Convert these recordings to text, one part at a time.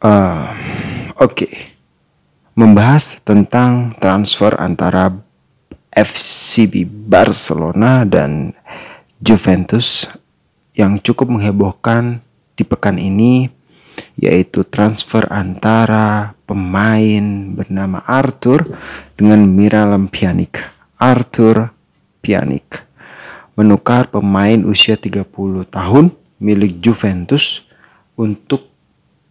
Uh, Oke, okay. membahas tentang transfer antara FCB Barcelona dan Juventus yang cukup menghebohkan di pekan ini yaitu transfer antara pemain bernama Arthur dengan Miralem Pjanic. Arthur Pjanic menukar pemain usia 30 tahun milik Juventus untuk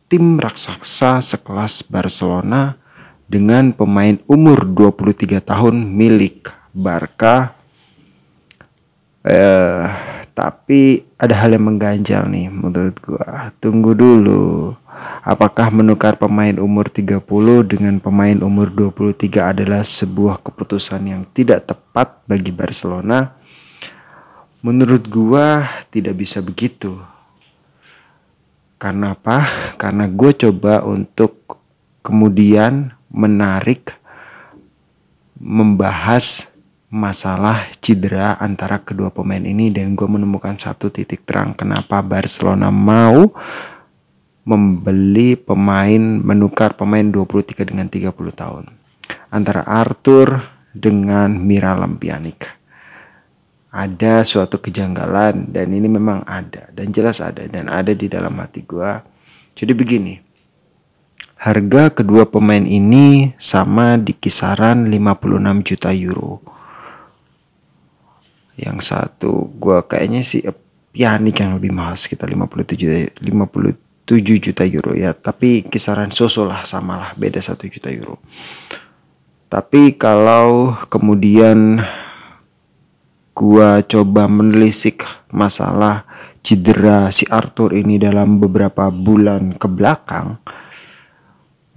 tim raksasa sekelas Barcelona dengan pemain umur 23 tahun milik Barca. Eh, tapi ada hal yang mengganjal nih menurut gua. Tunggu dulu. Apakah menukar pemain umur 30 dengan pemain umur 23 adalah sebuah keputusan yang tidak tepat bagi Barcelona? Menurut gua tidak bisa begitu. Karena apa? Karena gue coba untuk kemudian menarik membahas masalah cedera antara kedua pemain ini dan gue menemukan satu titik terang kenapa Barcelona mau membeli pemain menukar pemain 23 dengan 30 tahun antara Arthur dengan Mira Lampianik ada suatu kejanggalan dan ini memang ada dan jelas ada dan ada di dalam hati gua. Jadi begini. Harga kedua pemain ini sama di kisaran 56 juta euro. Yang satu gua kayaknya sih Pianik yang lebih mahal sekitar 57 57 juta euro ya, tapi kisaran Soso lah samalah beda 1 juta euro. Tapi kalau kemudian gua coba menelisik masalah cedera si Arthur ini dalam beberapa bulan ke belakang,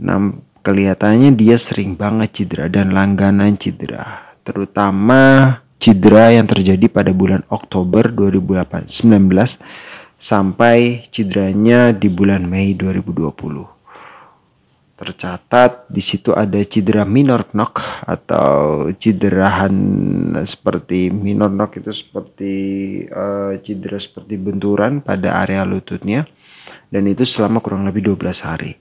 nah kelihatannya dia sering banget cedera dan langganan cedera, terutama cedera yang terjadi pada bulan Oktober 2019 sampai cederanya di bulan Mei 2020 tercatat di situ ada cedera minor knock atau cederahan seperti minor knock itu seperti uh, cedera seperti benturan pada area lututnya dan itu selama kurang lebih 12 hari.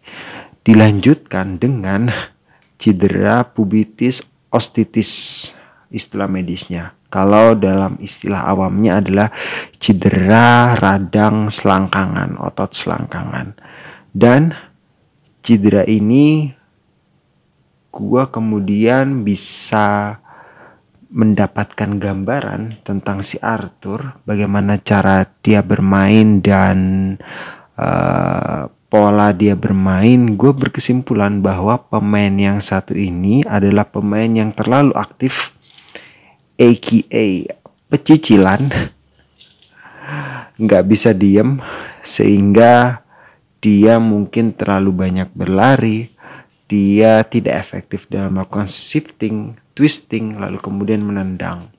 Dilanjutkan dengan cedera pubitis ostitis istilah medisnya. Kalau dalam istilah awamnya adalah cedera radang selangkangan, otot selangkangan. Dan cedera ini gua kemudian bisa mendapatkan gambaran tentang si Arthur, bagaimana cara dia bermain dan uh, pola dia bermain, gue berkesimpulan bahwa pemain yang satu ini adalah pemain yang terlalu aktif, aka pecicilan, nggak bisa diem, sehingga dia mungkin terlalu banyak berlari, dia tidak efektif dalam melakukan shifting, twisting, lalu kemudian menendang.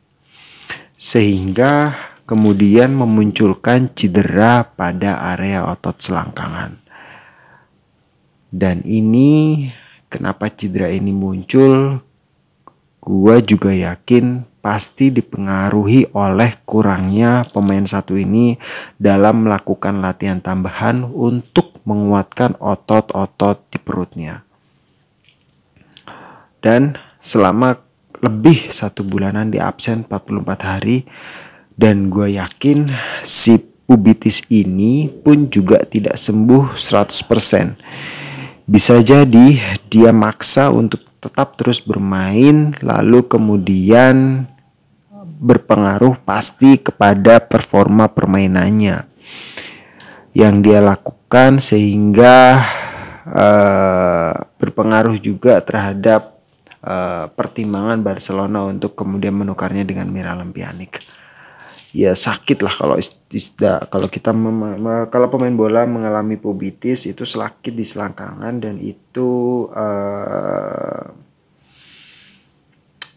Sehingga kemudian memunculkan cedera pada area otot selangkangan. Dan ini kenapa cedera ini muncul? Gua juga yakin pasti dipengaruhi oleh kurangnya pemain satu ini dalam melakukan latihan tambahan untuk menguatkan otot-otot di perutnya. Dan selama lebih satu bulanan di absen 44 hari dan gue yakin si pubitis ini pun juga tidak sembuh 100%. Bisa jadi dia maksa untuk tetap terus bermain lalu kemudian berpengaruh pasti kepada performa permainannya yang dia lakukan sehingga uh, berpengaruh juga terhadap uh, pertimbangan Barcelona untuk kemudian menukarnya dengan Miralem Pjanic. Ya sakit lah kalau kalau kita kalau pemain bola mengalami pubitis itu sakit di selangkangan dan itu uh,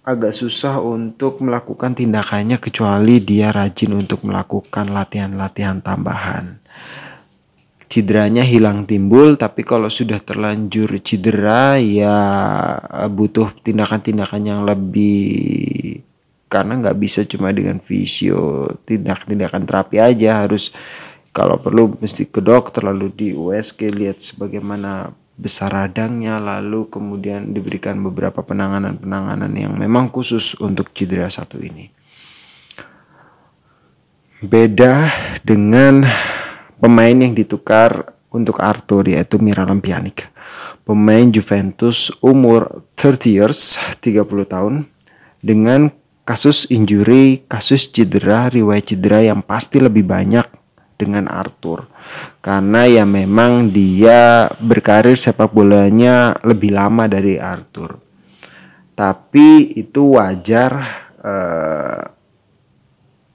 agak susah untuk melakukan tindakannya kecuali dia rajin untuk melakukan latihan-latihan tambahan. Cederanya hilang timbul, tapi kalau sudah terlanjur cedera ya eh, butuh tindakan-tindakan yang lebih karena nggak bisa cuma dengan visio tindak-tindakan terapi aja harus kalau perlu mesti ke dokter lalu di USG lihat sebagaimana besar radangnya lalu kemudian diberikan beberapa penanganan-penanganan yang memang khusus untuk cedera satu ini. Beda dengan pemain yang ditukar untuk Arthur yaitu Miralem Pjanic. Pemain Juventus umur 30 years, 30 tahun dengan kasus injury, kasus cedera, riwayat cedera yang pasti lebih banyak dengan Arthur karena ya memang dia berkarir sepak bolanya lebih lama dari Arthur tapi itu wajar uh,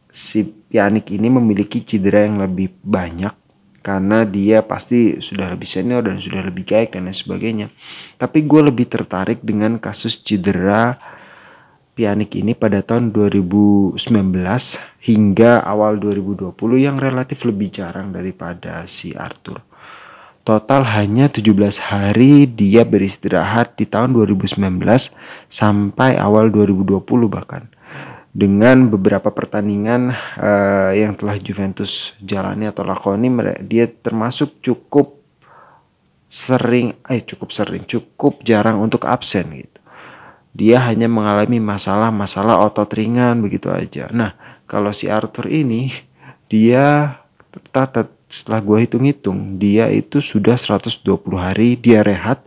si Pianik ini memiliki cedera yang lebih banyak karena dia pasti sudah lebih senior dan sudah lebih baik dan lain sebagainya tapi gue lebih tertarik dengan kasus cedera Pianik ini pada tahun 2019 hingga awal 2020 yang relatif lebih jarang daripada si Arthur. Total hanya 17 hari dia beristirahat di tahun 2019 sampai awal 2020 bahkan. Dengan beberapa pertandingan uh, yang telah Juventus jalani atau lakoni dia termasuk cukup sering eh cukup sering cukup jarang untuk absen gitu dia hanya mengalami masalah-masalah otot ringan begitu aja. Nah, kalau si Arthur ini dia setelah gue hitung-hitung dia itu sudah 120 hari dia rehat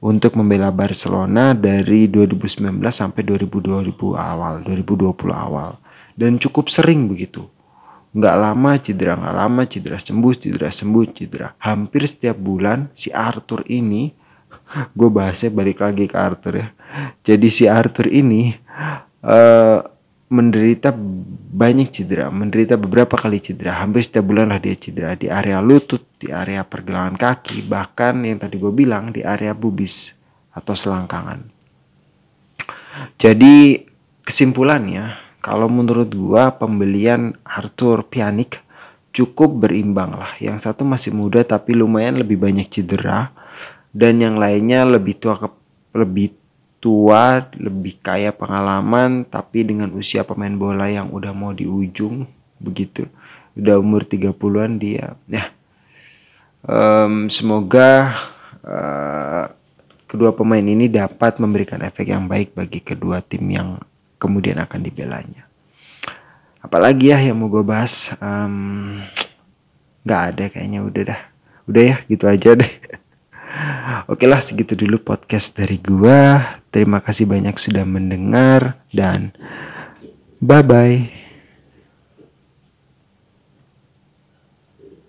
untuk membela Barcelona dari 2019 sampai 2020 awal, 2020 awal. Dan cukup sering begitu. Nggak lama cedera, nggak lama cedera sembuh, cedera sembuh, cedera. Hampir setiap bulan si Arthur ini, gue bahasnya balik lagi ke Arthur ya jadi si Arthur ini uh, menderita banyak cedera, menderita beberapa kali cedera, hampir setiap bulan lah dia cedera di area lutut, di area pergelangan kaki, bahkan yang tadi gue bilang di area bubis atau selangkangan. Jadi kesimpulannya, kalau menurut gue pembelian Arthur Pianik cukup berimbang lah. Yang satu masih muda tapi lumayan lebih banyak cedera dan yang lainnya lebih tua ke, lebih tua, lebih kaya pengalaman, tapi dengan usia pemain bola yang udah mau di ujung begitu. Udah umur 30-an dia. Ya. Um, semoga uh, kedua pemain ini dapat memberikan efek yang baik bagi kedua tim yang kemudian akan dibelanya. Apalagi ya yang mau gue bahas, um, gak ada kayaknya udah dah. Udah ya gitu aja deh. Oke lah segitu dulu podcast dari gua. Terima kasih banyak sudah mendengar dan bye bye.